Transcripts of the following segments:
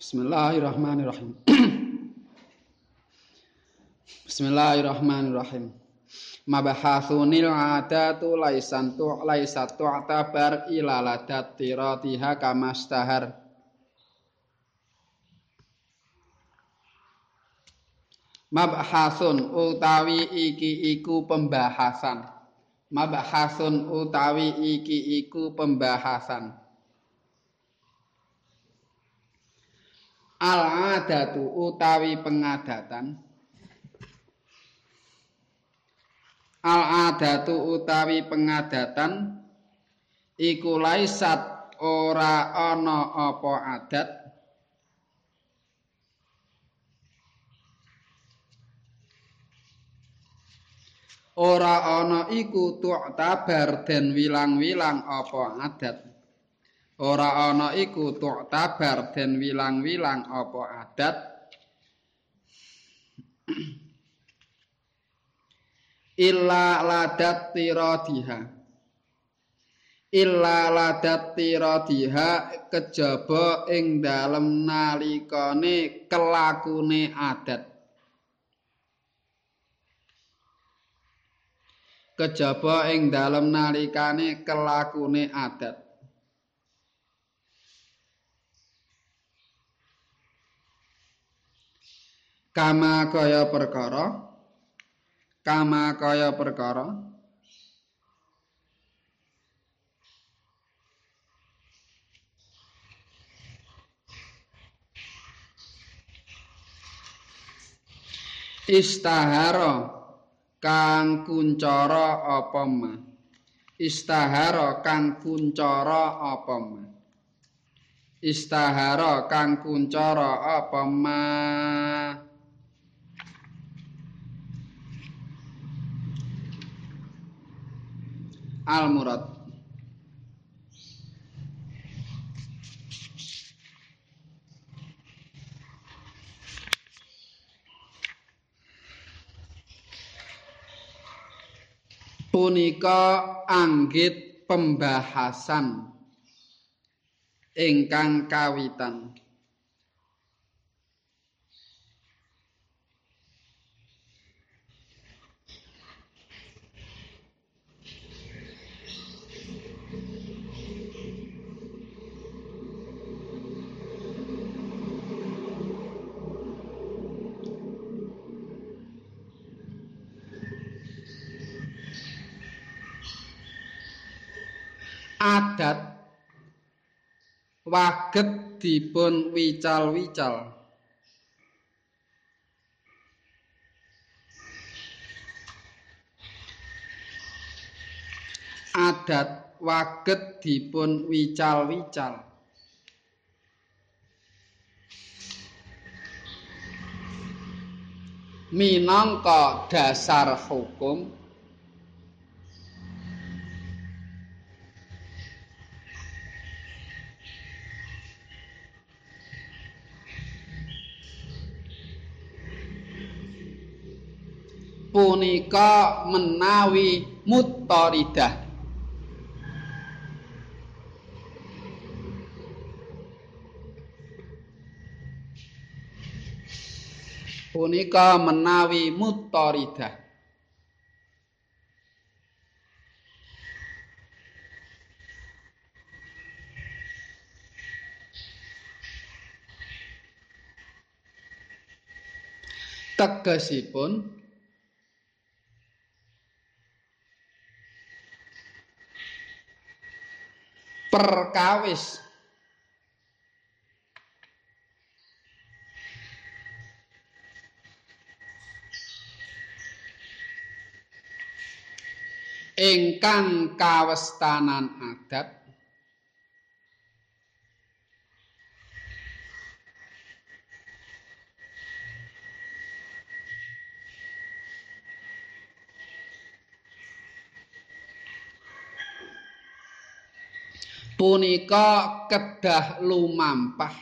Bismillahirrahmanirrahim. Bismillahirrahmanirrahim. Mabahasunil adatu laisan tu laisat tu'tabar ila ladat tiratiha kamastahar. Mabhasun utawi iki iku pembahasan. Mabhasun utawi iki iku pembahasan. Al-adatu utawi pengadatan. Al-adatu utawi pengadatan iku laisat ora ana apa adat ora ana iku tu'tabar den wilang-wilang apa adat ora ana iku tu'tabar den wilang-wilang apa adat? Illa ladat tiradiha illa ladat tiradiha kejaba ing dalem nalikane kelakune adat. Kejaba ing dalem nalikane kelakune adat kama kaya perkara. Kama kaya perkara. Istahara kang kuncara apa ma? Istahara kang kuncara apa ma? Istahara kang kuncara apa ma al murad punika anggit pembahasan ingkang kawitan adat waget dipun wical-wical. Adat waget dipun wical-wical. Minangka dasar hukum punika menawi muttaridah. Punika menawi muttaridah. Tegesipun perkawis. Ingkang kawestanan adat punika kedah lumampah.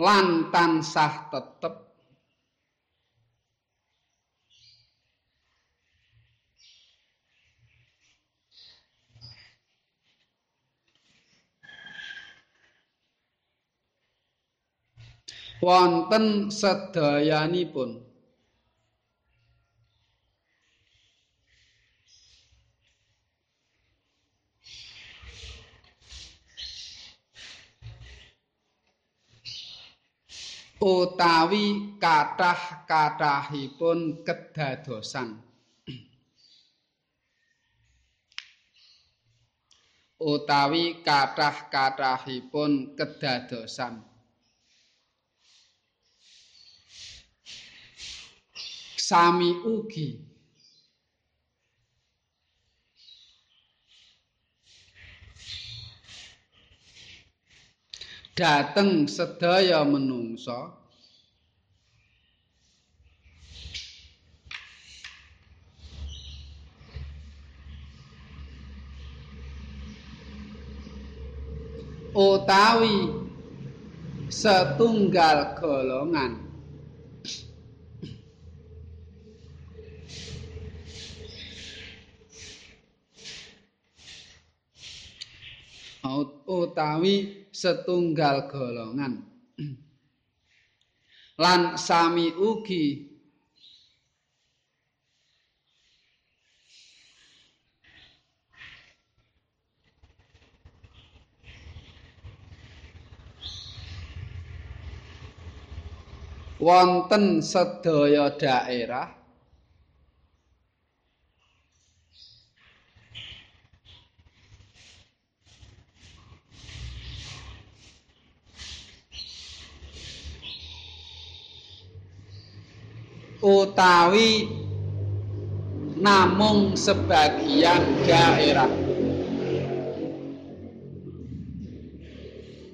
Lan tansah tetep wonten sedayanipun? Utawi kathah-kathahipun kedadosan. Utawi kathah-kathahipun kedadosan sami ugi. Dateng sedaya menungsa. Utawi setunggal golongan utawi setunggal golongan. Lan sami ugi wonten sedaya daerah utawi namung sebagian daerah.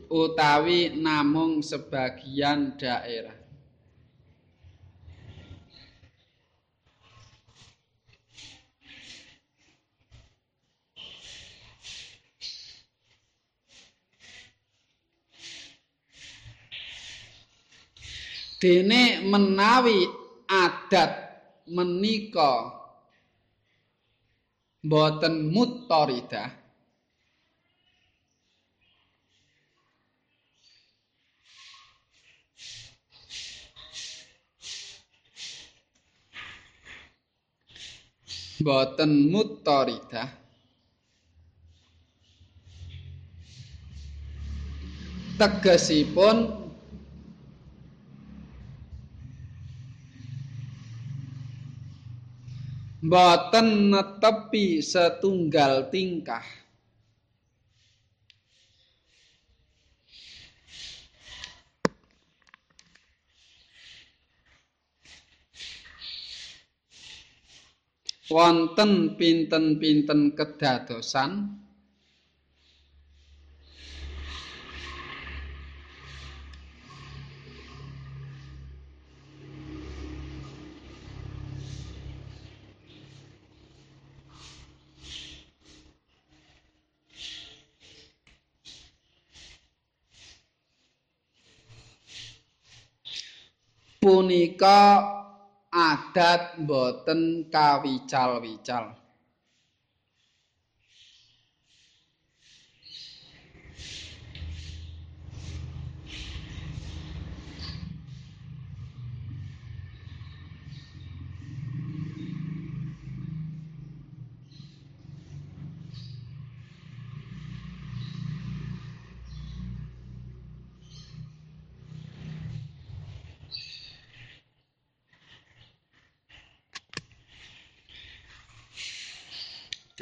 Utawi namung sebagian daerah. Dene menawi adat menika boten mutoridah boten mutoridah tegesipun boten netepi setunggal tingkah. Wonten pinten-pinten kedadosan punika adat boten kawical-wical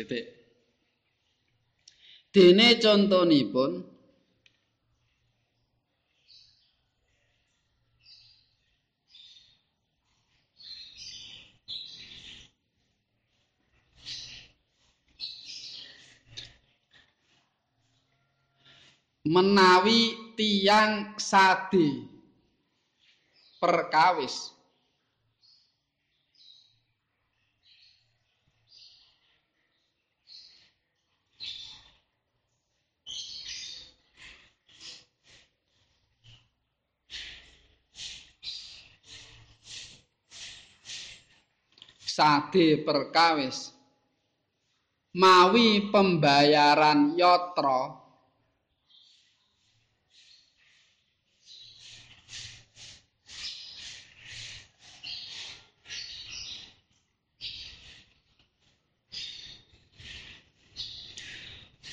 titik dene contonipun menawi tiang sadi perkawis sade perkawis. Mawi pembayaran yatra.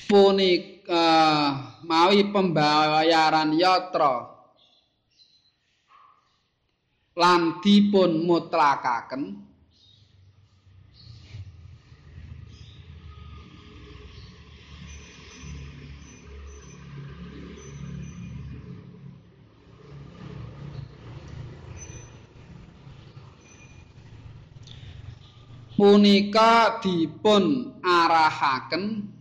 Punik uh, mawi pembayaran yatra. Lan dipun mutlakaken. Punika dipun arahaken.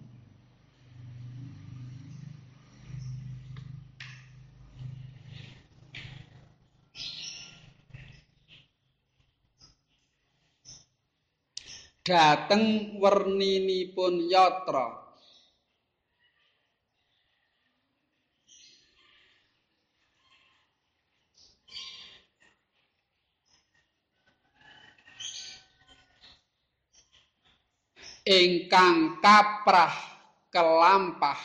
Dhateng werninipun yatra ingkang kaprah kelampah.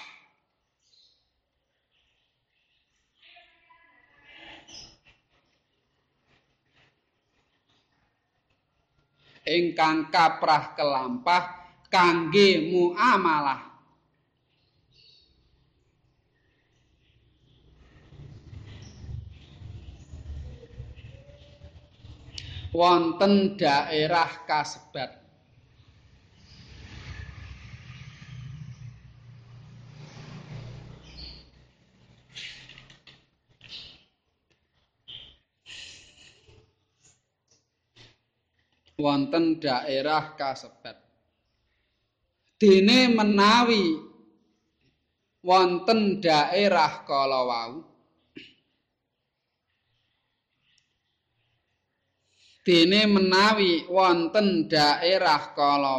Ingkang kaprah kelampah kangge muamalah. Wonten daerah kasebat wonten daerah kasebat. Dene menawi wonten daerah kala wau Dene menawi wonten daerah kala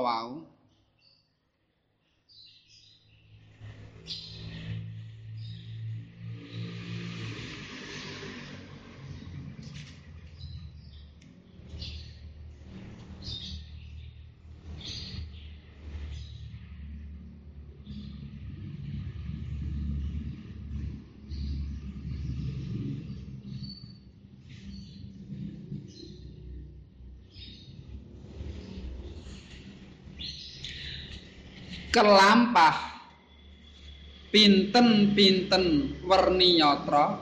kelampah. Pinten-pinten werni yatra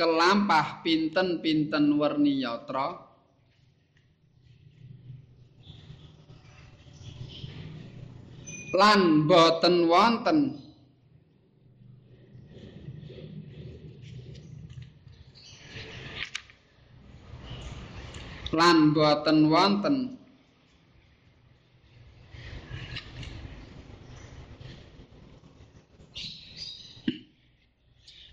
kelampah pinten-pinten werni yatra lan boten wonten lan boten wonten.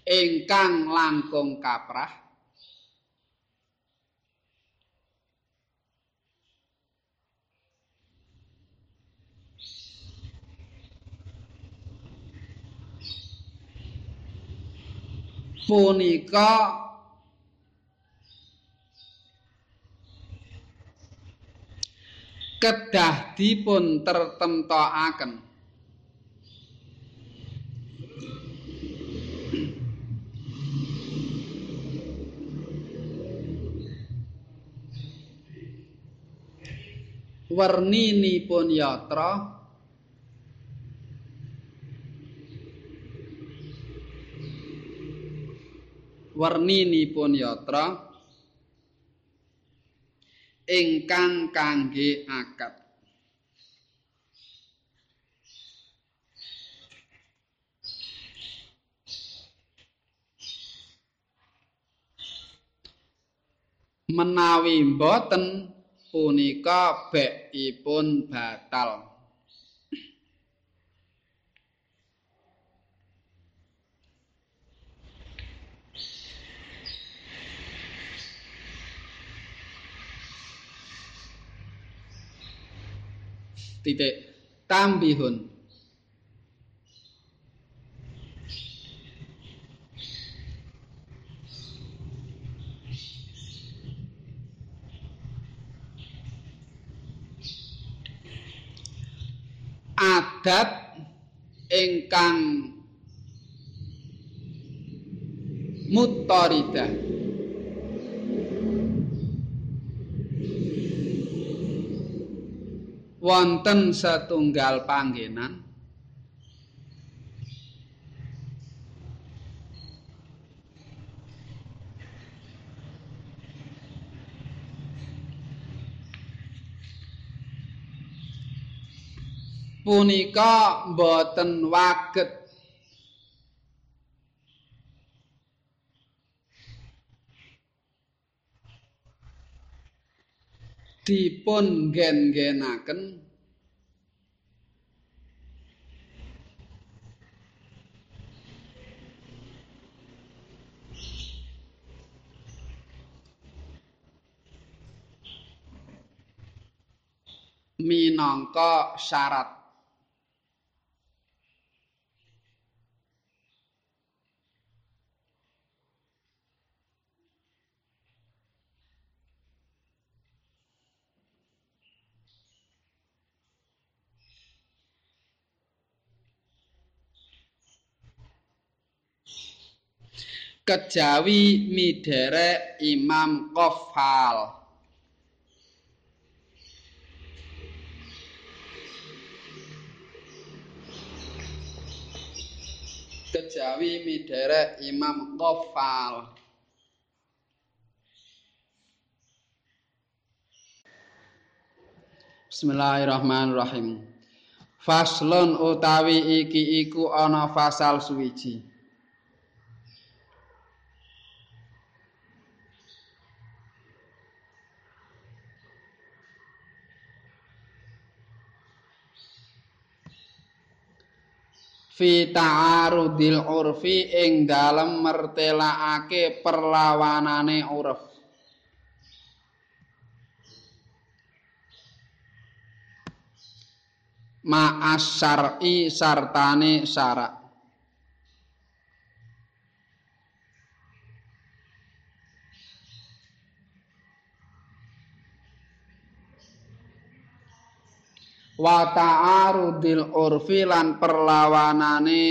Ingkang langkung kaprah. Punika kedah dipun tertemtokaken werninipun yatra werninipun yatra ingkang kangge akad. Menawi mboten punika bekipun batal titik tambihun. Adat ingkang muttaridah wonten setunggal panggenan. Punika boten waget dipun gen-genaken minangka syarat kejawi midherek Imam Qofal. Kejawi midherek Imam Qofal. Bismillahirrahmanirrahim. Faslun utawi iki iku ana fasal suwiji fi ta'arudil urfi ing dalem mertelakake perlawanane uruf ma'as syar'i sartane syarak wa ta'arudil urfi lan perlawanane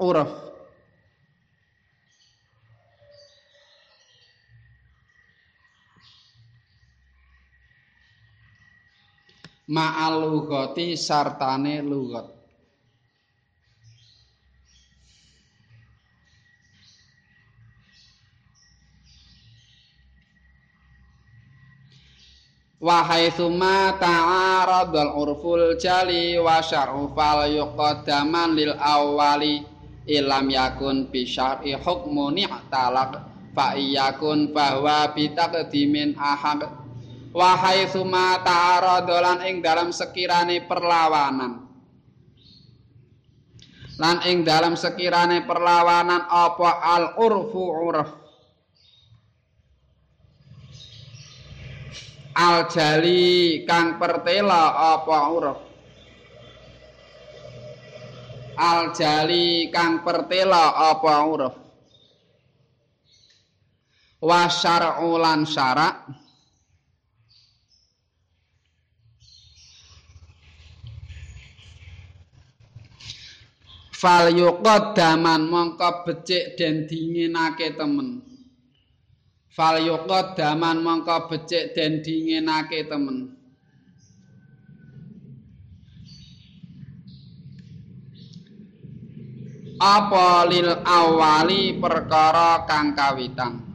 uruf ma'al lughati sartane lughat Wahai summa ta'aradul urful jali wa syar'u fal yuqaddaman lil awwali. Ilam yakun bi syar'i hukmu ni'talaq fa iyakun bahwa bitaqdimin ahad. Wahai summa ta'aradulan ing dalam sekirane perlawanan. Lan ing dalam sekirane perlawanan apa al urfu urf aljali kang pertela apa uruf aljali kang pertela apa uruf wa syar'u lan syara' fal yuqaddaman mongko becik den dinginake temen fal yuqaddaman mongko becik den dinginake temen. Apa lil awali perkara kang kawitan?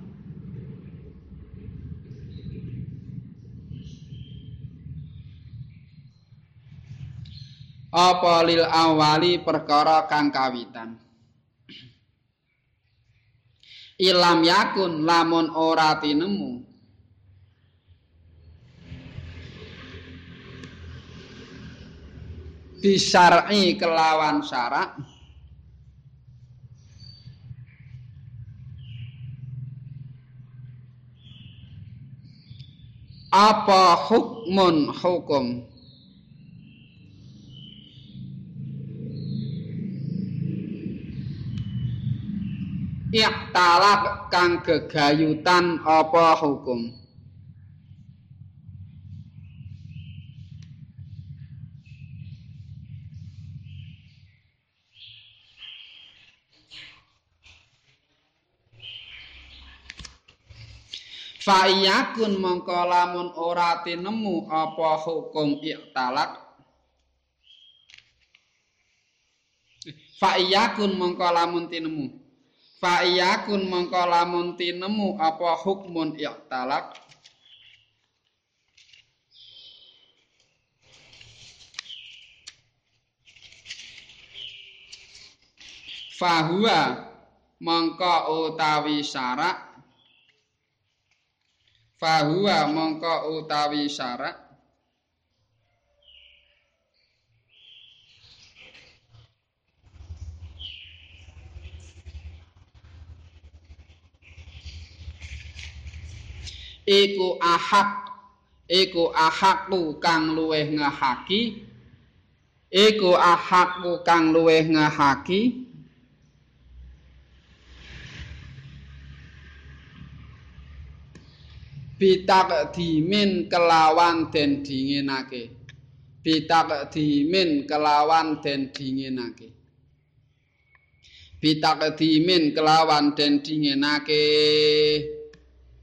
Apa lil awali perkara kang kawitan ilam yakun lamun ora tinemu. Bisar'i kelawan syarak. Apa hukmun hukum Iktalak kang gegayutan apa hukum? Fa iyakun mongko lamun ora tinemu apa hukum iktalak fa iyakun mongko lamun tinemu fa iyakun mongko lamun tinemu apa hukmun iktalak fahuwa mongko utawi syarak. Fahuwa mongko utawi syarak iku ahak. Iku ahakku kang luweh ngahaki. Iku ahakku kang luweh ngahaki. Bitak dimin kelawan den dinginake. Bitak dimin kelawan den dinginake. Bitak dimin kelawan den dinginake.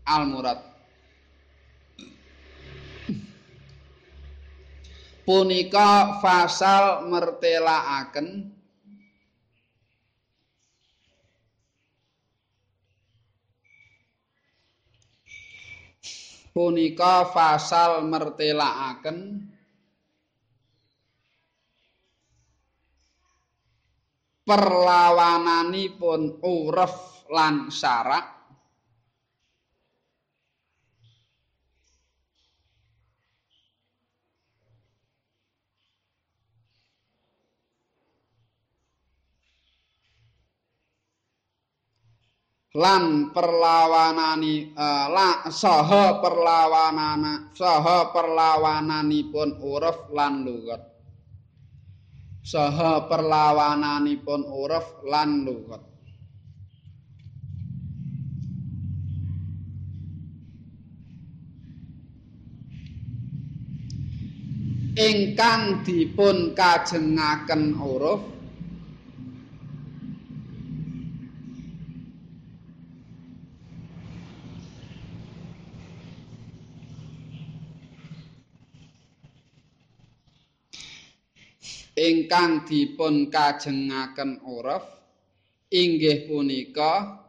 Al murad punika fasal mertelaaken punika fasal mertelaaken perlawananipun uruf lan syarak lan perlawanani uh, la saha perlawanana saha perlawananipun uruf lan lugat. Saha perlawananipun uruf lan lugat. Ingkang dipun kajengaken uruf ingkang dipun kajengaken uruf inggih punika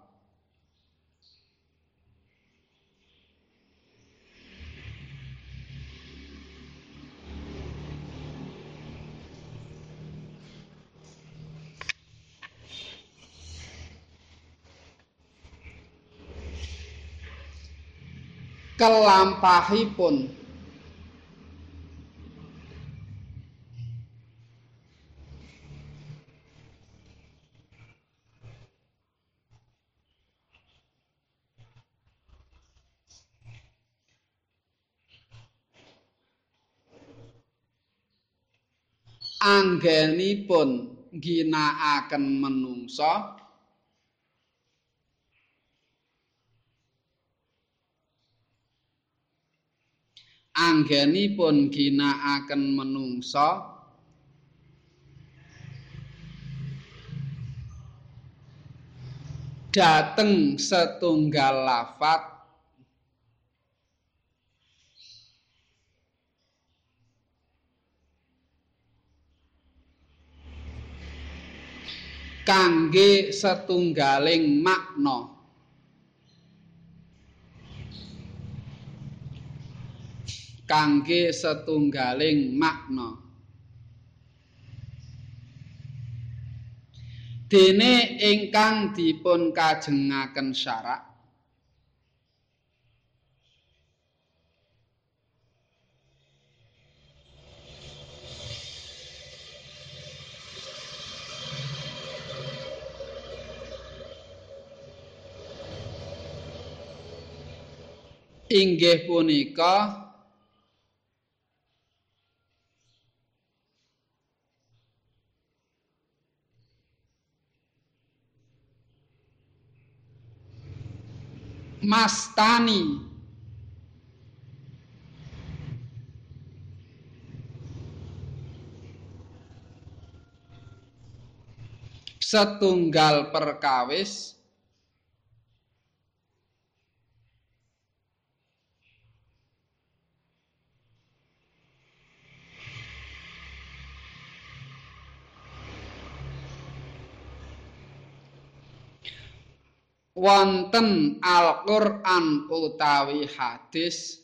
kelampahipun anggenipun ginakaken menungsa anggenipun ginakaken menungsa dateng setunggal lafat kangge setunggaling makna. Kangge setunggaling makna. Dene ingkang dipun kajengaken syarak inggih punika Mastani. Setunggal perkawis wonten Al-Qur'an utawi hadis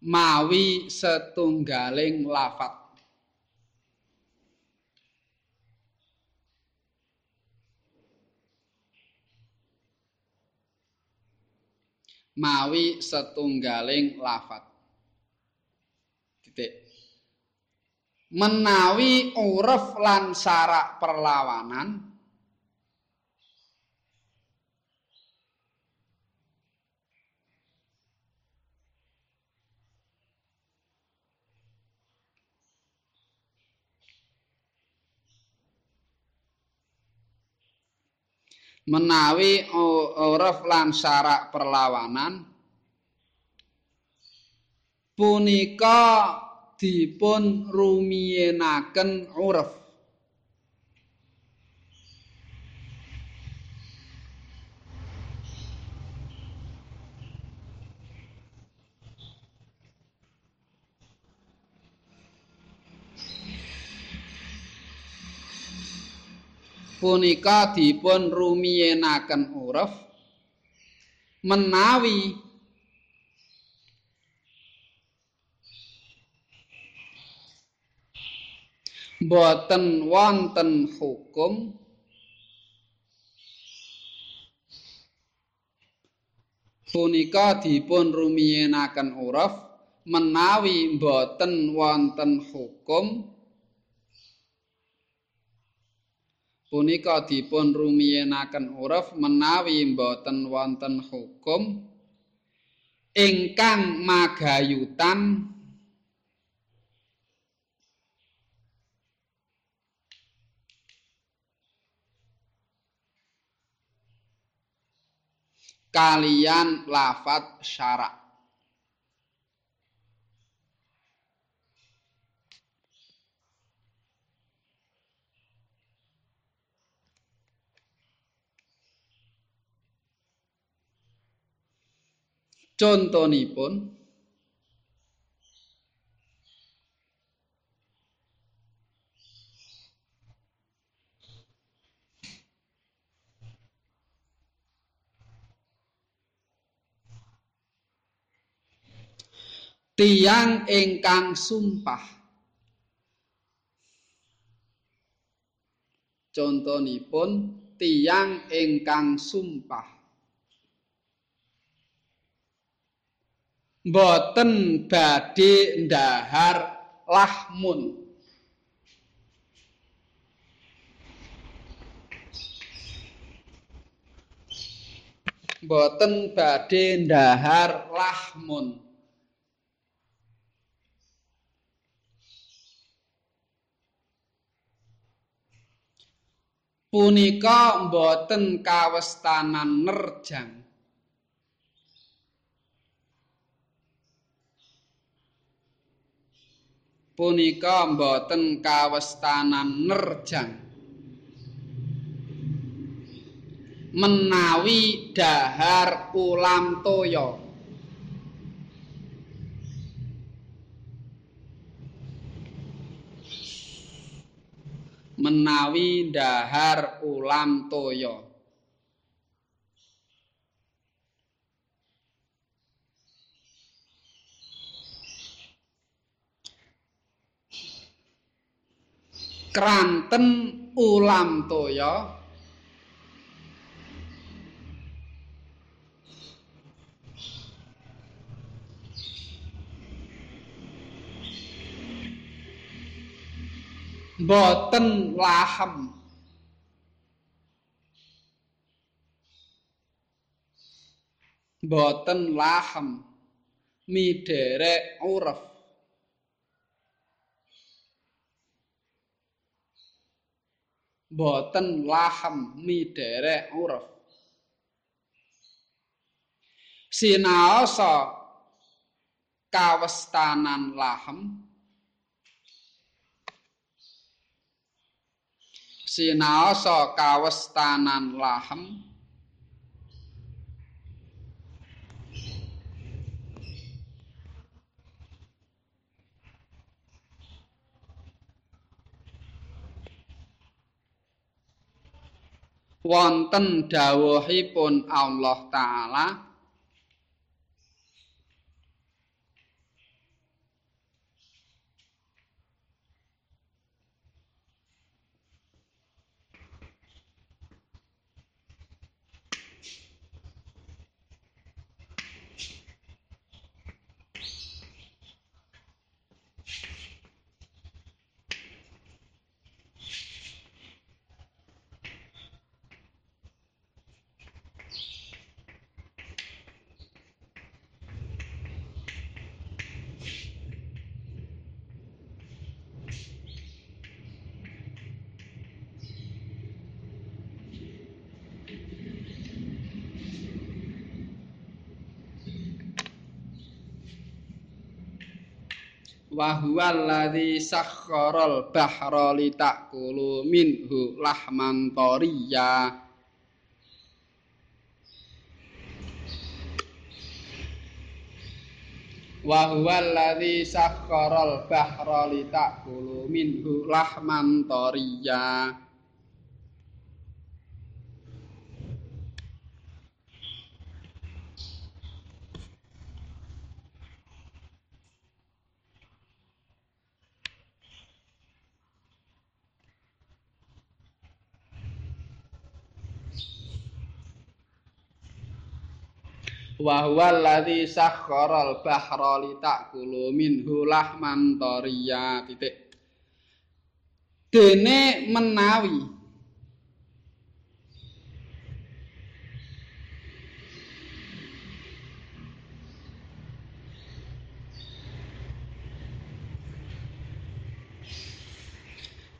mawi setunggaling lafat mawi setunggaling lafat titik menawi uruf lan syarak perlawanan menawi uruf lan syarak perlawanan punika dipun rumiyenaken uruf punika dipun rumiyenaken uruf menawi boten wonten hukum. Punika dipun rumiyenaken uruf menawi boten wonten hukum. Punika dipun rumiyenaken uruf menawi boten wonten hukum. Ingkang magayutan kalian lafat syarak. Contonipun tiang ingkang sumpah. Contonipun tiang ingkang sumpah. Boten badhe ndahar lahmun. Boten badhe ndahar lahmun punika boten kawestanan nerjang. Punika boten kawestanan nerjang. Menawi dahar ulam toya menawi dahar ulam toya. Kranten ulam toya boten lahem. Boten lahem. Miderek uruf boten lahem. Midere uruf sinaosa kawestanan lahem sinaosa kawestanan lahem. Wonten dawuhipun Allah taala wa huwal ladzi sakharal bahra litakulu minhu lahman tariya. Wa huwal ladzi sakharal bahra litakulu minhu lahman tariya wa huwa alladzi sakharal bahra li ta'kulu minhu lahman tariya. Titik. Dene menawi.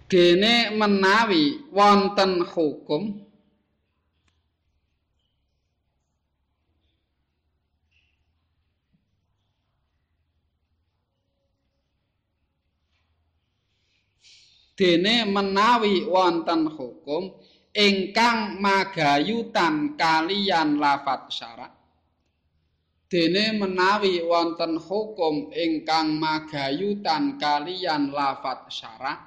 Dene menawi wonten hukum dene menawi wonten hukum ingkang magayutan kalian lafat syarat. Dene menawi wonten hukum ingkang magayutan kalian lafat syarat.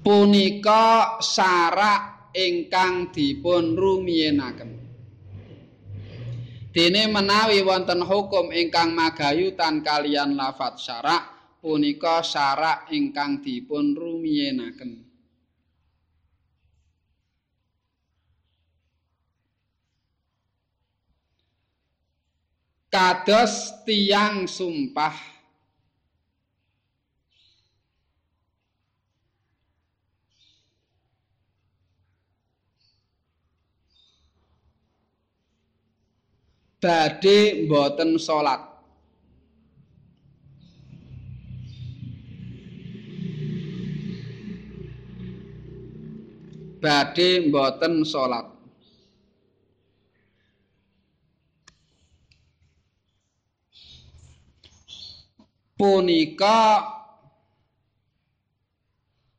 Punika syarat ingkang dipun rumiyenaken. Dene menawi wonten hukum ingkang magayutan kalian lafat syarak punika syarak ingkang dipun rumiyenaken. Kados tiang sumpah badhe mboten salat. Badhe mboten salat. Punika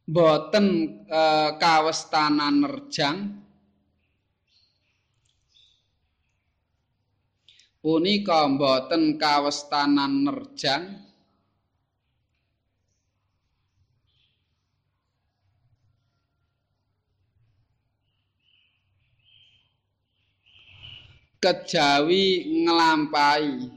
mboten e, kawestanan nerjang punika mboten kawestanan nerjang. Kejawi nglampahi.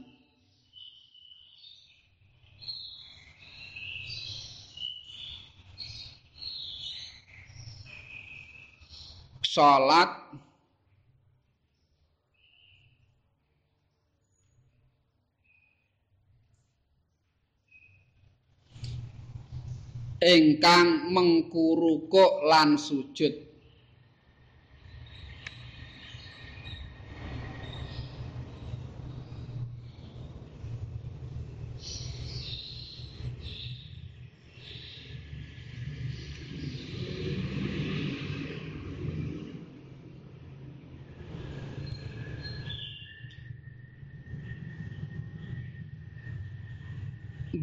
Salat ingkang mengkurukuk lan sujud.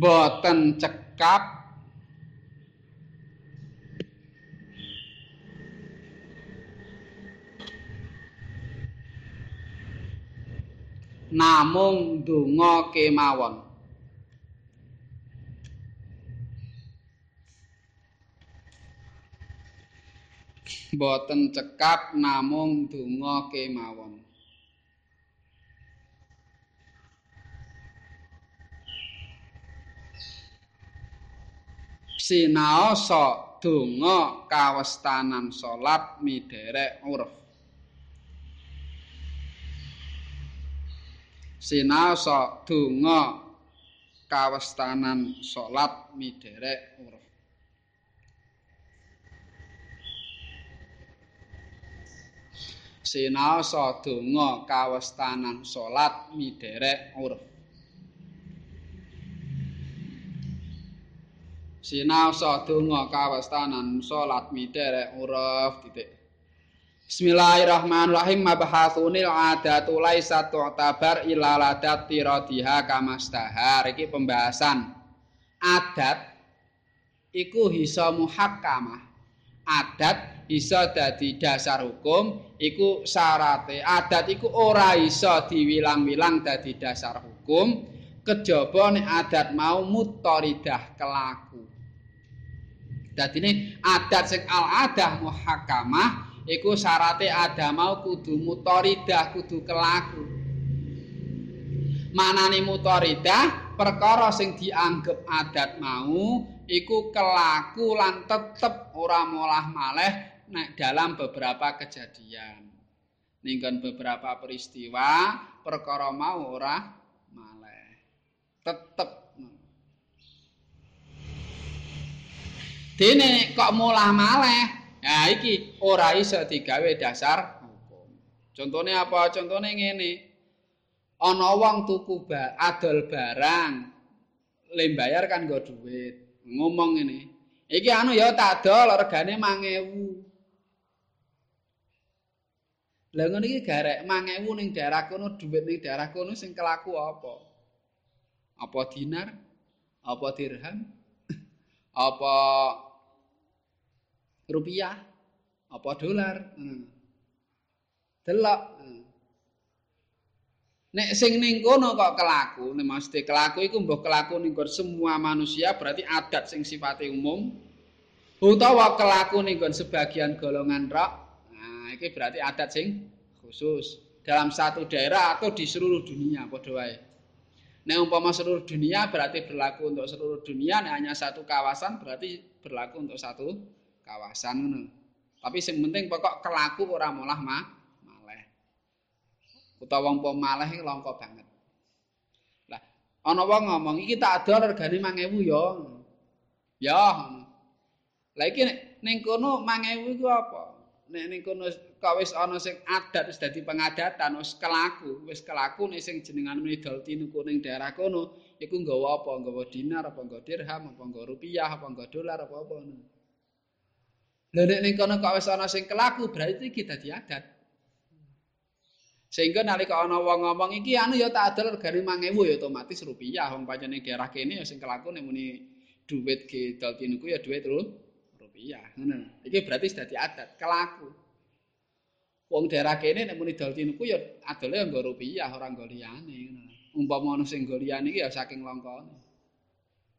Boten cekap namung donga kemawon. Boten cekap namung donga kemawon. Sinaosa donga kawestanan salat miderek uruf sinaosa donga kawestanan salat miderek uruf sinaosa donga kawestanan salat miderek uruf sinaosa donga kawastanan salat miderek uruf titik Bismillahirrahmanirrahim. Mabhasunil adatu laisa tu'tabar illa ladat tiradiha kamastahar iki pembahasan. Adat iku hisa muhakkamah. Adat bisa dadi dasar hukum iku syarate. Adat iku ora iso diwilang-wilang dadi dasar hukum. Kejaba nek adat mau mutoridah kelaku. Dadine adat sing al-adah muhakamah iku syarate ada mau kudu mutoridah kudu kelaku. Manane mutoridah perkara sing dianggep adat mau iku kelaku lan tetep ora molah maleh nek dalam beberapa kejadian. Ninggon beberapa peristiwa perkara mau ora maleh. Tetep Dene kok mulah maleh. Nah iki ora iso digawe dasar hukum. Contone apa? Contone ngene. Ana wong tuku adol barang le bayar kan nggo duit. Ngomong ngene. Iki anu ya tak adol regane 1000. Lah ngono iki garek 1000 ning daerah kono duit ning daerah kono sing kelaku apa? Apa dinar? Apa dirham? apa rupiah? Apa dolar? Hmm. delok. Hmm. nek sing ning kono kok kelaku? Nek mesti kelaku iku mbok kelaku ning semua manusia berarti adat sing sifate umum. Utawa kelaku ning sebagian golongan rok. Nah iki berarti adat sing khusus. Dalam satu daerah atau di seluruh dunia padha wae. Nek umpama seluruh dunia berarti berlaku untuk seluruh dunia, nek hanya satu kawasan berarti berlaku untuk satu kawasan ngono. Tapi sing penting pokok kelaku ora molah mah maleh. Utawa wong po maleh langka banget. Lah ana wong ngomong iki tak adol regane 5000 ya. Ya. Lah iki ning kono 5000 iku apa? Nek ning kono kok wis ana sing adat wis dadi pengadatan wis kelaku, wis kelaku nek sing jenengan medal tinuku ning daerah kono iku nggawa apa? Nggawa dinar apa nggawa dirham apa nggawa rupiah apa nggawa dolar apa apa ngono. Lha nek ning kono kok wis ana sing kelaku berarti kita diadat. Sehingga nalika ana wong ngomong iki anu ya tak adol regane 5000 ya otomatis rupiah wong pancen ning daerah kene ya sing kelaku nek muni duit ki dal tinuku ya ru rupiah ngono. Iki berarti sudah diadat kelaku. Wong daerah kene nek muni dal tinuku ya adole nggo rupiah ora nggo liyane ngono. Umpama ana sing nggo liyane iki ya saking langkane.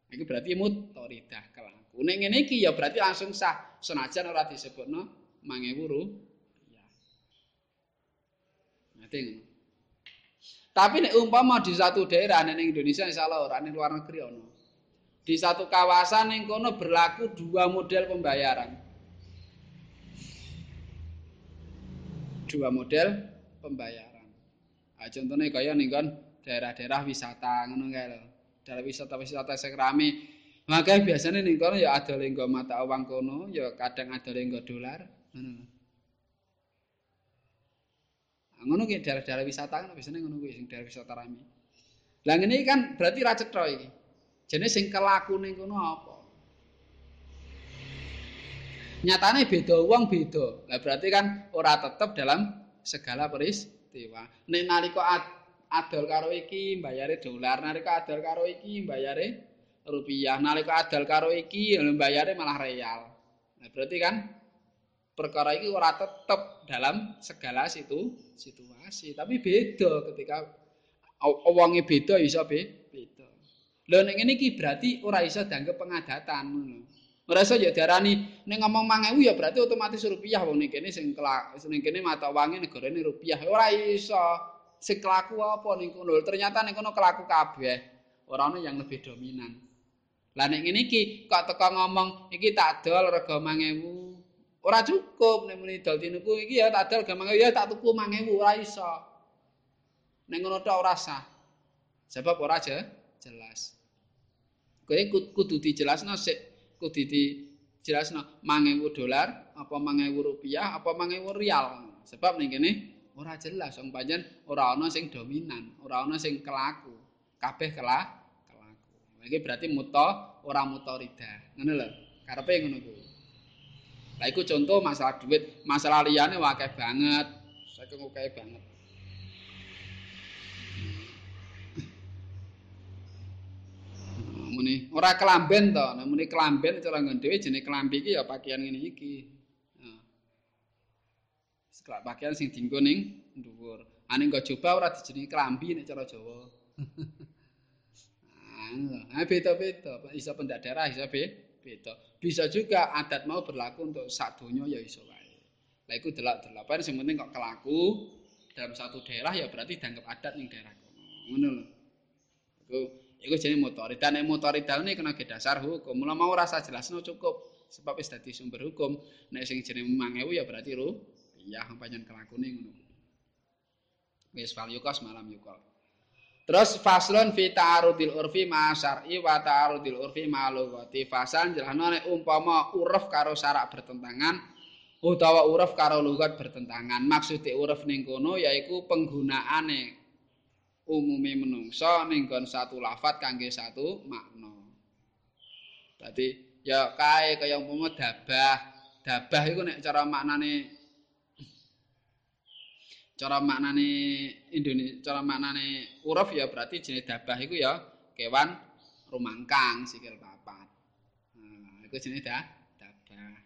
Iki berarti mutoridah kelaku. Nek ngene iki ya berarti langsung sah senajan ora disebutno 5000 rupiah. Ngono. Tapi nek umpama di satu daerah ning Indonesia insyaallah ora ning luar negeri ono. Di satu kawasan ning kono berlaku dua model pembayaran. Dua model pembayaran. Nah, contohnya kaya ning daerah-daerah wisata ngono kae lho. Daerah wisata-wisata sing rame Maka biasanya ning kono ya ada lenggo mata uang kono, ya kadang ada lenggo dolar. Ngono. Nah, ngono ki daerah-daerah wisata kan biasanya ngono kuwi sing daerah wisata rame. Lah ngene kan berarti ra cetha iki. Jene sing kelaku ning kono apa? Nyatane beda uang beda. Lah berarti kan ora tetep dalam segala peristiwa. Nek nalika adol karo iki mbayare dolar, nalika adol karo iki mbayare rupiah nalika adal karo iki mbayare malah real. Nah, berarti kan perkara iki ora tetep dalam segala situ situasi, tapi beda ketika wonge beda iso beda. Lho nek ngene iki berarti ora iso dianggep pengadatan ngono. Ora iso ya diarani nek ngomong 1000 ya berarti otomatis rupiah wong ning kene sing ning kene mata wangi negarane rupiah. Ora iso. Sing kelaku apa ning kono? Ternyata ning kono kelaku kabeh. Ora ono yang lebih dominan. Lah nek ngene iki kok teko ngomong iki tak dol rega 1000. Ora cukup nek muni dol tinuku iki ya tak dol 1000 ya tak tuku 1000 ora iso. Nek ngono tok ora sah. Sebab ora aja jelas. Kowe kudu dijelasno sik, kudu dijelasno 1000 dolar apa 1000 rupiah apa 1000 rial. Sebab ning kene ora jelas wong panjen ora ana sing dominan, ora ana sing kelaku. Kabeh kelah. Iki berarti muta ora mutarida. Ngono lho. Karepe ngono kuwi. Lah iku contoh masalah duit, masalah liyane akeh banget. Saking akeh banget. muni ora kelamben to nek muni kelamben cara nggon dhewe jenenge kelambi iki ya pakaian ngene iki sekolah pakaian sing dienggo ning dhuwur ane nggo coba ora dijenengi kelambi nek cara Jawa ah beda-beda iso pendak daerah iso beda bisa juga adat mau berlaku untuk sak donya ya iso wae lha iku delok-delokan sing penting kok kelaku dalam satu daerah ya berarti dianggap adat ning daerah kono ngono lho Iku jenenge motorida. Nek motorida ini kena ke dasar hukum. Mula mau rasa jelasno cukup sebab wis dadi sumber hukum. Nek sing jenenge 5000 ya berarti ru. Iya, pancen kelakune ngono. Wis fal yukos malam yukol. Terus faslun fi ta'arudil urfi ma syar'i wa ta'arudil urfi ma lughati. Fasal jelasno nek umpama uruf karo syarak bertentangan utawa uruf karo lugat bertentangan. Maksud uruf ning kono yaiku penggunaane umume menungsa ning nggon satu lafat kangge satu makna. Dadi ya kae kaya umpama dabah. Dabah iku nek cara maknane cara maknane Indonesia cara maknane uruf ya berarti jenis dabah iku ya kewan rumangkang sikil papat. Nah, iku jenis da, dabah.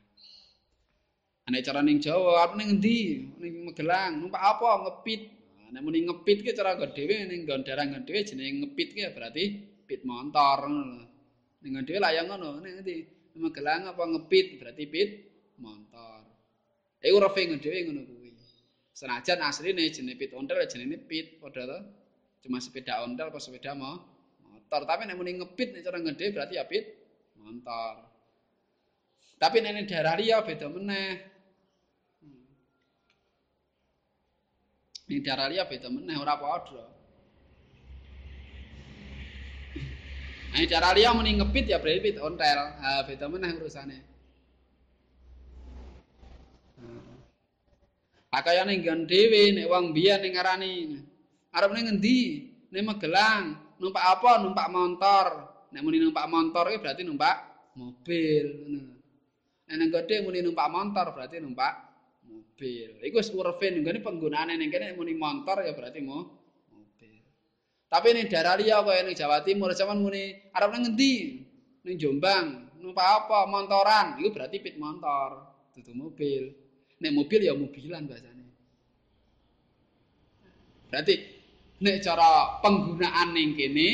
Ane cara ning Jawa, apa ning endi? Ning Magelang, numpak apa? Ngepit. nek muni ngepit ki cara nggon dhewe ning nggon daerah nggon dhewe jenenge ngepit ki berarti pit motor ngono. Ning nggon dhewe layang ngono, ning endi? Magelang apa ngepit berarti pit motor. Eh urefe nggon dhewe ngono kuwi. Senajan asline jenenge pit ontel jenenge pit padha to. Cuma sepeda ontel apa sepeda mo motor. Tapi nek muni ngepit nek cara dhewe berarti ya pit motor. Tapi nek daerah liya beda meneh. Ning daerah liya beda meneh ora padha. Ning daerah liya muni ngepit ya berarti pit ontel. Ha beda meneh urusane. Ning nggon dhewe nek wong biyen ning ngarani arep ning endi? Ning Magelang. Numpak apa? Numpak motor. Nek muni numpak motor iki berarti numpak mobil ngono. Nek ning gede muni numpak motor berarti numpak mobil. Iku wis urefe nggone penggunaane ning kene muni motor ya berarti mau mobil. Tapi ning daerah liya kaya ning Jawa Timur zaman muni arep nang ngendi? Ning Jombang. Numpak apa? Montoran. Iku berarti pit motor, dudu mobil. Nek mobil ya mobilan bahasane. Berarti nek cara penggunaan ning kene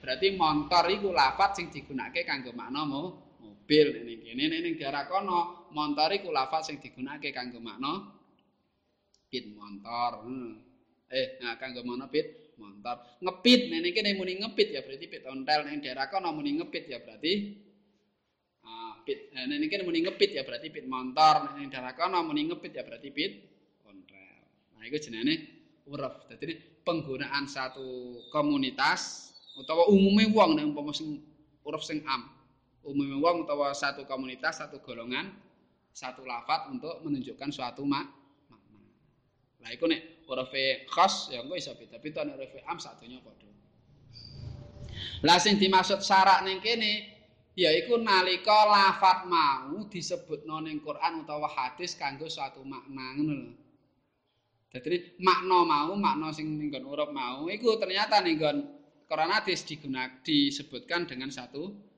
berarti motor iku lafat sing digunakake kanggo makna mobil ning kene ning ning daerah kono montor iku lafaz sing digunakake kanggo makna pit motor hmm. eh nah kanggo makna pit motor ngepit ning kene muni ngepit ya berarti pit ontel ning daerah kono muni ngepit ya berarti pit. Eh, ning kene muni ngepit ya berarti pit motor ning daerah kono muni ngepit ya berarti pit ontel nah iku jenenge uruf dadi penggunaan satu komunitas utawa umume wong nek umpama sing uruf sing am umumnya wong utawa satu komunitas, satu golongan, satu lafat untuk menunjukkan suatu mak makna. Lah iku nek huruf khas ya engko iso beda-beda nek huruf am satunya padha. Lah sing dimaksud syarak ning kene yaiku nalika lafat mau disebutno ning Quran utawa hadis kanggo suatu makna ngono lho. Dadi makna mau, makna sing ning huruf mau iku ternyata ning Quran hadis digunakan disebutkan dengan satu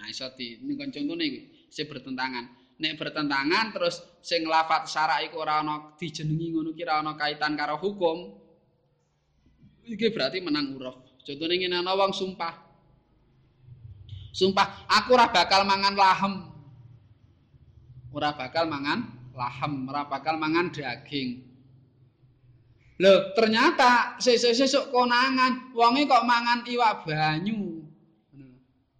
Nah iso di ini kan contohnya iki sing bertentangan. Nek bertentangan terus sing lafat syara iku ora ana dijenengi ngono ki ora ana kaitan karo hukum. Iki berarti menang uruf. Contohnya ngene ana wong sumpah. Sumpah aku ora bakal mangan lahem. Ora bakal mangan lahem, ora bakal mangan daging. Loh, ternyata sesuk-sesuk konangan wonge kok mangan iwak banyu.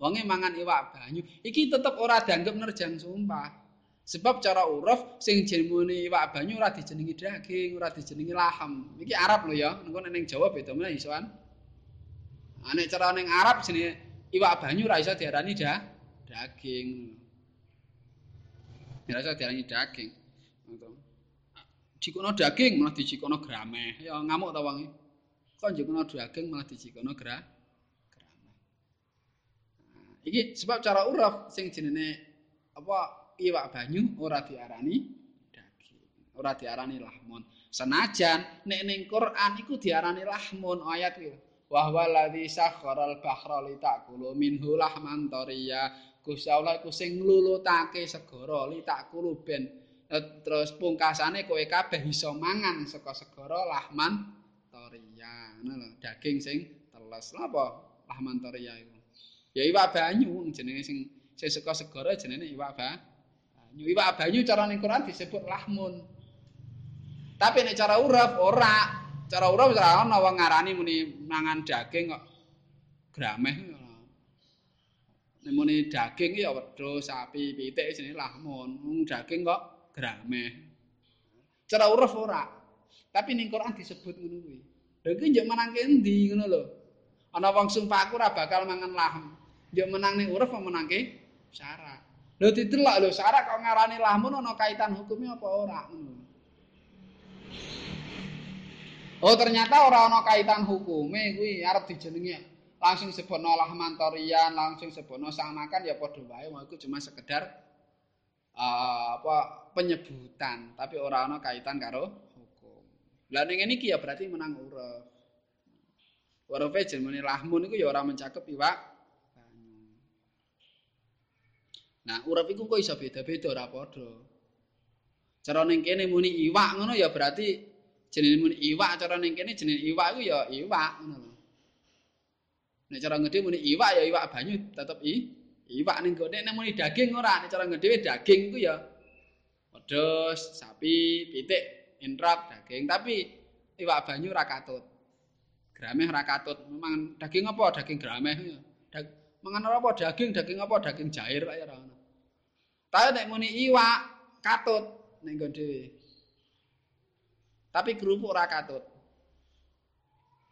Wonge mangan iwak banyu. Iki tetep ora dianggap nerjang sumpah. Sebab cara uruf sing jenenge iwak banyu ora dijenengi daging, ora dijenengi lahem. Iki Arab lho ya, engko ning Jawa beda meneh isoan. Ane cara ning Arab jenenge iwak banyu ora iso diarani dah daging. Ora iso diarani daging. jikono daging malah dijikono grameh. Ya ngamuk ta wong Kok jikono daging malah dijikono gra grameh. Iki sebab cara uruf sing jenenge apa iwak banyu ora diarani daging. Ora diarani lahmun. Senajan nek ning Quran iku diarani lahmun ayat iki. Wa huwa allazi sakharal bahra li ta'kulu minhu lahman tariya. Gusti Allah iku sing nglulutake segara li ta'kulu ben. Terus pungkasane kowe kabeh iso mangan saka segara lahman toria ngono daging sing teles. Napa lahman toria iku? Ya iwak banyu jenenge sing sing saka segara jenenge iwak banyu. Iwak banyu cara ning Quran disebut lahmun. Tapi nek cara uruf ora cara uruf ora ana wong ngarani muni mangan daging kok grameh muni daging ya wedhus, sapi, pitik jenenge lahmun. daging kok grameh. Cara uruf ora. Tapi ning Quran disebut ngono kuwi. Lha iki njuk menang endi ngono lho. Ana wong sumpah aku ora bakal mangan lahem. Njuk menang ning uruf apa menangke syarat. Lho didelok lho syarat kok ngarani lahmun ana kaitan hukumnya apa ora ngono. Oh ternyata ora ana kaitan hukume kuwi arep dijenengi langsung sebutno lahmantorian langsung sebutno samakan ya padha wae iku cuma sekedar uh, apa penyebutan tapi ora ana kaitan karo hukum. Lah ning ngene iki ya berarti menang uruf. E jenenge lahmun iku ya ora mencakup banyu. Nah, uruf iku kok iso beda-beda ora padha. Cara ning kene muni iwak ngono ya berarti jenenge muni iwak cara ning kene jenenge iwak iku ya iwak ngono. Nek cara ngede muni iwak ya iwak banyu tetep i iwak ning gone nek muni daging ora nek cara ngedhewe daging iku ya wedhus, sapi, pitik, intrak, daging tapi iwak banyu ora katut. Grameh ora katut. Memang daging apa? Daging grameh. Dag mangan apa? Daging, daging apa? Daging jair kaya ora ono. Tapi nek muni iwak katut ning dhewe. Tapi kerupuk ora katut.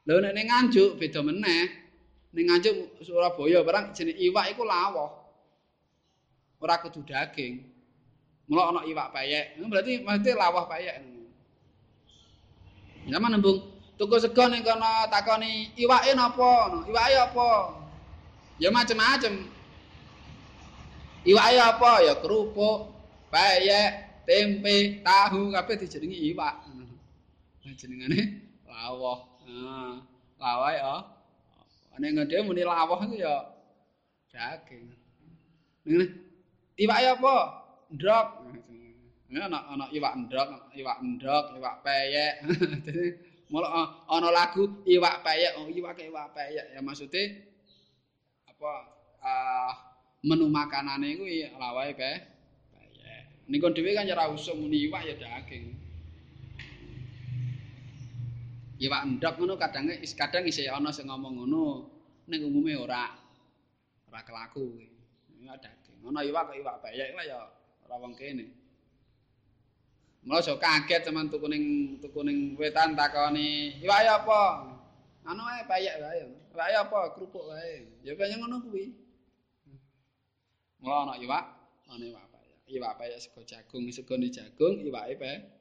Lho nek ning nganjuk beda meneh. ning Nganjuk Surabaya barang jeneng iwak iku lawuh. Ora kudu daging. Mula ana iwak payek. Berarti mesti lawuh payek. Zaman nembung tuku sego ning kono takoni iwake napa? Iwake apa? Ya macem-macem. Iwake apa? Ya kerupuk, payek, tempe, tahu kabeh dijenengi iwak. Jenengane lawuh. Nah, lawuh ya. Nek ngene muni lawah iku ya daging. Ngene. Iwak apa? Ndrok. Ngene ana ana iwak ndrok, iwak ndrok, iwak peyek. Mula ana lagu iwak peyek, oh iwak iwak peyek. Ya maksude apa uh, menu makanane iku lawahe pe peyek. Kon dhewe kan ora usah muni iwak ya daging. Iwak ndok ngono kadang kadang isih ana sing ngomong ngono ning umume ora ora kelaku. Ya daging. Ana iwak kok iwak bayek lah ya ora wong kene. Mula so kaget teman tuku ning tuku ning wetan takoni iwak apa? Anu ae bayek wae iwak apa? Kerupuk wae ya. Kaya ngono kuwi. Mula ana iwak ana iwak bayek. Iwak bayek sego jagung sego jagung iwake bayek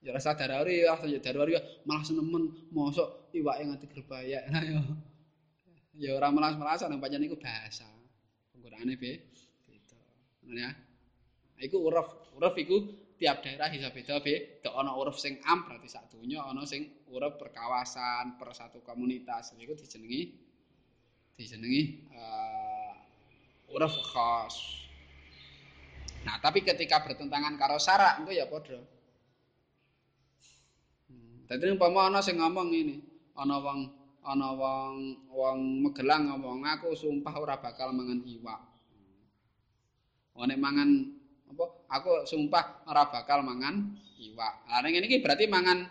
Ya rasa darari ya rasa darari malah senemen mosok iwake nganti gerbayak. Nah ya. Ya ora melas-melasan nang pancen iku bahasa. Penggunaane be beda. Ngono ya. Iku uruf, uruf iku tiap daerah bisa beda be. Dok ana uruf sing am berarti sak donya ana sing uruf per kawasan, per satu komunitas. Iku dijenengi dijenengi uh, uruf khas. Nah, tapi ketika bertentangan karo syarat itu ya padha. Dadi umpama ana sing ngomong ini, ana wong ana wong wong Magelang ngomong aku sumpah ora bakal mangan iwak. Oh nek mangan apa aku sumpah ora bakal mangan iwak. Lah ning iki berarti mangan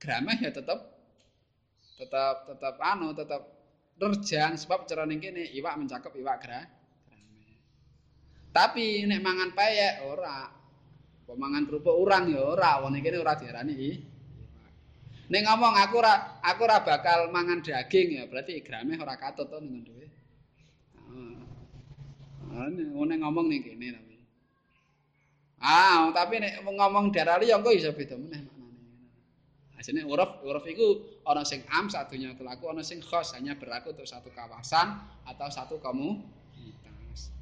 grameh ya tetep tetap tetap anu tetap nerjang sebab cara ning kene iwak mencakup iwak gra. Tapi nek mangan payek ora. Pemangan kerupuk urang ya ora, wong kene ora diarani Nek ngomong aku ora aku ora bakal mangan daging ya berarti grame ora katut to ning dhewe. Ah. Nek ngomong ning kene tapi. Ah, tapi nek ngomong daerah liya kok iso beda meneh maknane. Asline uruf uruf iku ana sing am satunya kelaku ana sing khos hanya berlaku untuk satu kawasan atau satu komunitas.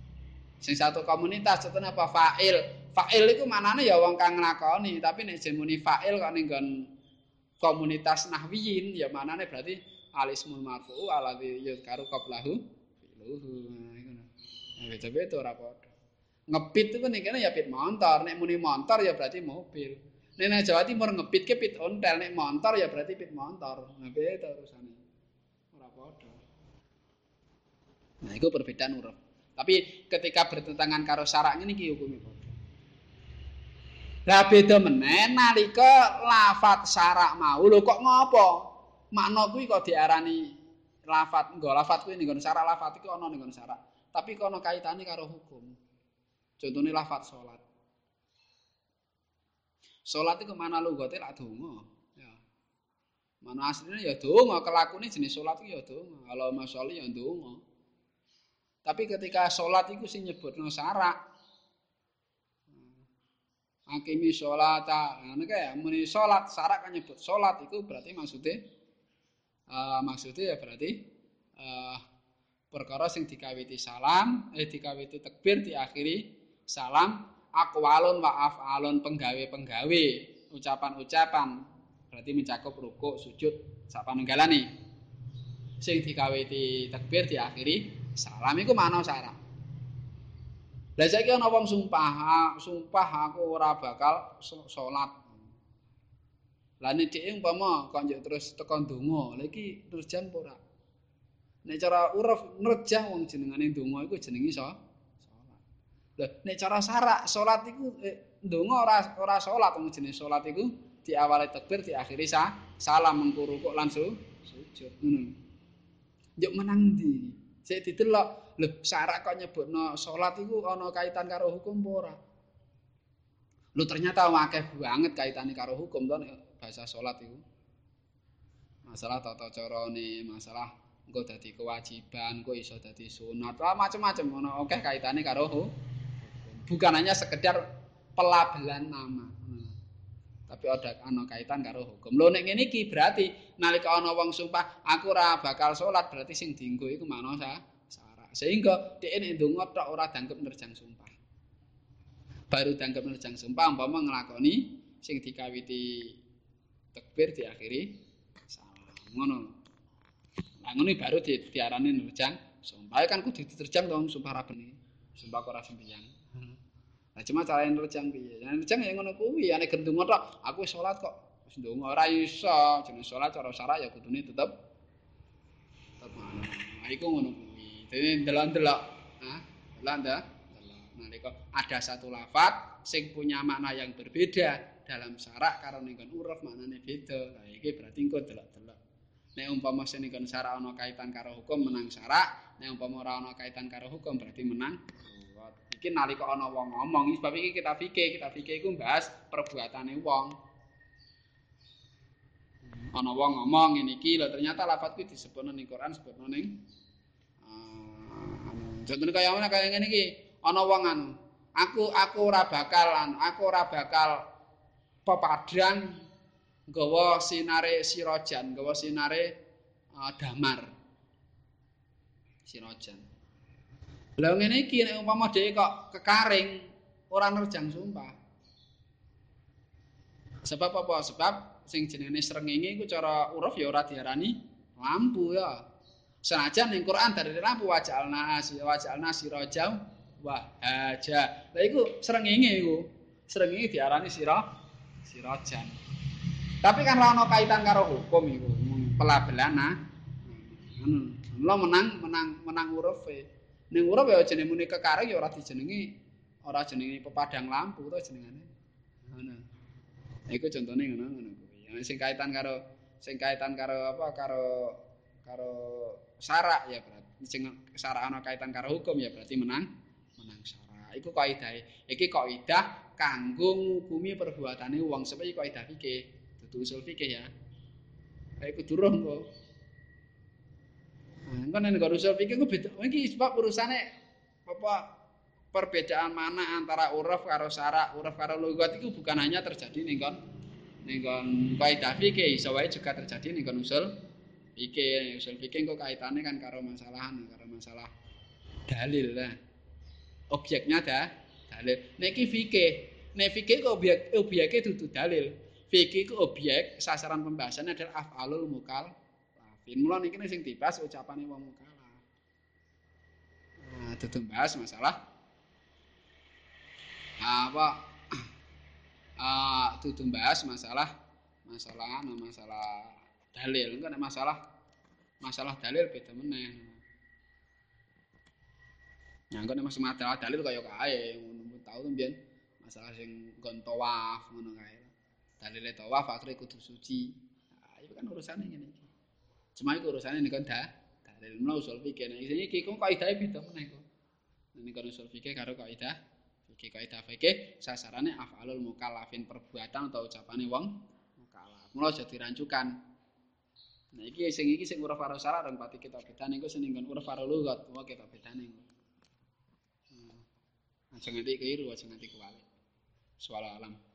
Sing satu komunitas contohnya apa fa'il. Fa'il iku maknane ya wong kang nglakoni, tapi nek jemuni fa'il kok ning komunitas nahwiyin ya manane berarti alismul marfu alladzi yuzkaru qablahu fi'luhu. Nah iku beda ora padha. Ngepit itu nek ya pit motor nek muni motor ya berarti mobil. Nek nang Jawa Timur ngepit ke pit ontel nek motor ya berarti pit motor nah beda urusane. Ora padha. Nah itu perbedaan huruf tapi ketika bertentangan karo syarak ini ki hukumnya Lah beda meneh nalika lafat syarak mau lho kok ngopo? Makna kuwi kok diarani lafat nggo lafat kuwi ning syarak lafat iki ana ning syarak. Tapi kok ana kaitane karo hukum. Contone lafat salat. Salat iku mana lugote lak donga. Ya. Mana asline ya donga, kelakune jenis salat iki ya donga. Kalau masalah ya donga. Tapi ketika salat iku sing nyebutno syarak, akimi sholata ngene kae muni salat syarat kan nyebut salat itu berarti maksudnya uh, maksudnya ya berarti uh, perkara sing dikawiti salam eh dikawiti takbir diakhiri salam aqwalun wa af'alun penggawe-penggawe ucapan-ucapan. Berarti mencakup ruku sujud sapa nenggalani. Sing dikawiti takbir diakhiri salam iku mana syarat Lah saiki ana wong sumpah, sumpah aku ora bakal salat. Lah nek dhek umpama kok terus tekan donga, lha iki nerjang apa ora? Nek cara uruf nerjang wong jenengane donga iku jenenge so salat. Lah nek cara sarak salat iku eh, donga ora ora salat wong jenenge salat iku diawali takbir diakhiri sa salam mengkuru kok langsung sujud ngono. Njuk menang ndi? Sik didelok Lho, syarat kok nyebutno salat iku ana kaitan karo hukum apa ora? Lho ternyata akeh banget kaitane karo hukum nek bahasa salat iku. Masalah tata carane, masalah engko dadi kewajiban, engko iso dadi sunat, macam-macam ana akeh kaitane karo hukum. Bukan hanya sekedar pelabelan nama. Tapi ada ana kaitan karo hukum. Lho nek ngene iki berarti nalika ana wong sumpah aku ora bakal salat berarti sing dienggo iku makna sehingga dia ini ndonga tok ora dangkep nerjang sumpah. Baru dangkep nerjang sumpah umpama nglakoni sing dikawiti takbir diakhiri salam ngono nah ngono baru di, diarani nerjang sumpah. Kan kudu diterjang dong sumpah rabeni sumpah ora sembahyang nah cuma cara nerjang piye? Nerjang ya ngono kuwi. Ane gendung tok aku salat kok. Wis ndonga ora iso. Jeneng salat cara syarat ya kudune tetep tetep nah iku ngono kuwi Jadi delok-delok, nah, delok Nalika ada satu lafat sing punya makna yang berbeda dalam syarak karo ning uruf maknane beda. Lah iki berarti engko delok-delok. Nek umpama sing ning syarak ana kaitan karo hukum menang syarak, nek umpama ora ana kaitan karo hukum berarti menang. Iki nalika ana wong ngomong, sebab iki kita fikih, kita fikih iku bahas perbuatane wong. Ana wong ngomong ngene iki lho ternyata lafat kuwi disebutno ning Quran, disebutno ning Contohnya kaya mana kaya ngene iki, ana wong anu. Aku aku ora bakal aku ora bakal pepadang gawa sinare sirojan, gawa sinare uh, damar. Sirojan. Lah ngene iki nek umpama dhewe kok kekaring ora nerjang sumpah. Sebab apa? Sebab sing jenenge srengenge iku cara uruf ya ora diarani lampu ya. Senajan ning Quran dari lampu wajalna asi wajalna sirajau wa haja. Lah iku srengenge iku. Srengenge diarani sira sirajan. Tapi kan ora ana kaitan karo hukum iku. Pelabelan nah. Ngono. Mula menang menang menang huruf e. Ning huruf ya jenenge muni kekareng ya ora dijenengi ora jenenge pepadang lampu to jenengane. Ngono. Iku contone ngono ngono kuwi. Sing kaitan karo sing kaitan karo apa karo karo syarak ya berarti sing syarak ana kaitan karo hukum ya berarti menang menang syarak. Iku kaidahe. Iki kaidah kanggo ngukumi perbuatane wong seperti kaidah fikih, dudu usul fikih ya. Kayak durung kok. Nah, kan nek usul fikih ku beda. Iki sebab urusane apa perbedaan mana antara uruf karo syarak, uruf karo lugat itu bukan hanya terjadi ning kon ning kon kaidah fikih, iso wae juga terjadi ning kon usul fikih. Usul fikih kok kaitane kan karo masalah karo masalah dalil lah. Objeknya dah dalil. Nek iki fikih, nek fikih kok objek objeke dudu dalil. Fikih ku objek sasaran pembahasannya adalah af'alul mukal Fin mula niki sing dibahas ucapane wong mukallaf. Nah, dudu bahas masalah apa ah dudu bahas masalah masalah no masalah dalil enggak masalah masalah dalil beda meneh. Nah, enggak masalah dalil kaya kae ngono tau mbiyen masalah sing gon tawaf ngono kae. Dalile tawaf akhire kudu suci. Nah, itu kan urusane ngene iki. Cuma iku urusane niku dah dalil mula usul fikih. Nek iki iki kok kaidahe beda meneh kok. Nek usul fikih karo kaidah fikih kaidah fikih sasarane af'alul mukallafin perbuatan atau ucapane wong mukallaf. Mula aja dirancukan. Nah iki sing iki sing uruf karo syarat dan pati kita bedane iku sing nggon uruf karo lugat, wae kita bedane. Hmm. Aja nganti keliru, aja nganti kuwali. Suwala alam.